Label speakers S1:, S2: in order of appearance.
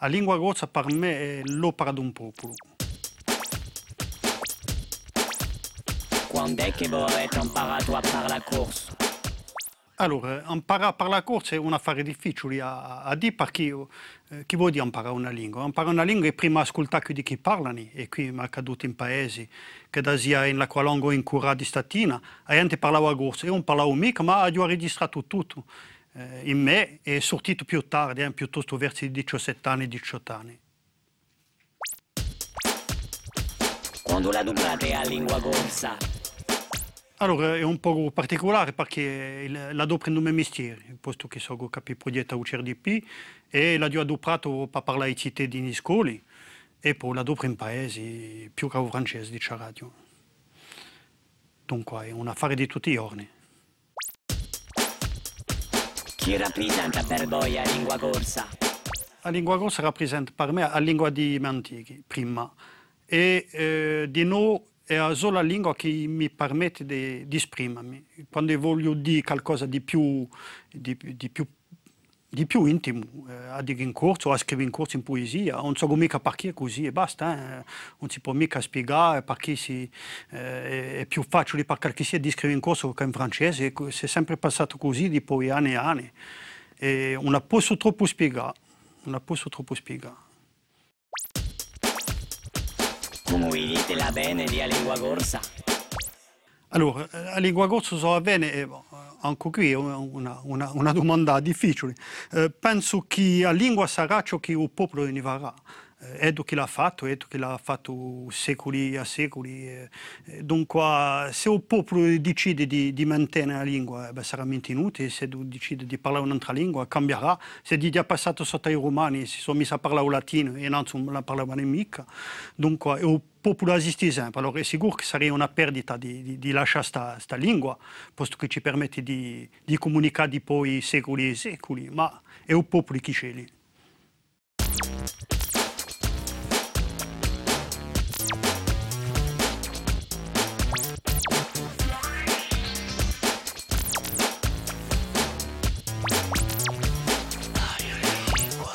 S1: La lingua corsa per me è l'opera di un popolo.
S2: Quando è che avete imparato a parlare corso?
S1: Allora, imparare a parlare corsa è un affare difficile a, a dire perché eh, chi vuol dire imparare una lingua? Imparare una lingua è prima ascoltare di chi parlano e qui mi è accaduto in paesi che da sia in la qualunque in cura di statina, la gente parlava corsa, io non parlavo mica ma ho registrato tutto in me è sortito più tardi, eh, piuttosto verso i 17 anni, 18 anni.
S2: Quando la dublate a lingua corsa?
S1: Allora, è un po' particolare perché la do prendo il mestiere, posto che so capire progetto UCRDP e la do adoprato per parlare ai cittadini in scuole e poi la do in paesi più che francese di radio. Dunque è un affare di tutti i giorni.
S2: Chi rappresenta per voi la lingua corsa?
S1: La lingua corsa rappresenta per me la lingua di antichi, prima, e eh, di noi è la sola lingua che mi permette di, di esprimermi. Quando voglio dire qualcosa di più, di, di più, di più intimo, eh, a dire in corso, a scrivere in corso in poesia, non so mica perché è così e basta, eh. non si può mica spiegare perché si, eh, è più facile per qualche sia di scrivere in corso che in francese, si è sempre passato così di poi anni e anni. E non posso troppo spiegare, non posso troppo spiegare.
S2: Come dite la bene di lingua corsa?
S1: Allora, la lingua corsa so bene, eh, anche qui è una, una, una domanda difficile. Eh, penso che la lingua sarà ciò che il popolo ne varrà. Eh, Edo che l'ha fatto, Edo che l'ha fatto secoli a secoli. Eh, eh dunque, se il popolo decide di, di mantenere la lingua, eh, beh, sarà inutile, se decide di parlare un'altra lingua, cambierà. Se è passato sotto i romani, si sono messi a parlare latino e non la parlavano mica. Dunque, il popolo esiste sempre. Allora è sicuro che sarebbe una perdita di, di, di lasciare questa lingua, posto che ci permette di, di comunicare di poi secoli e secoli, ma è il popolo che sceglie.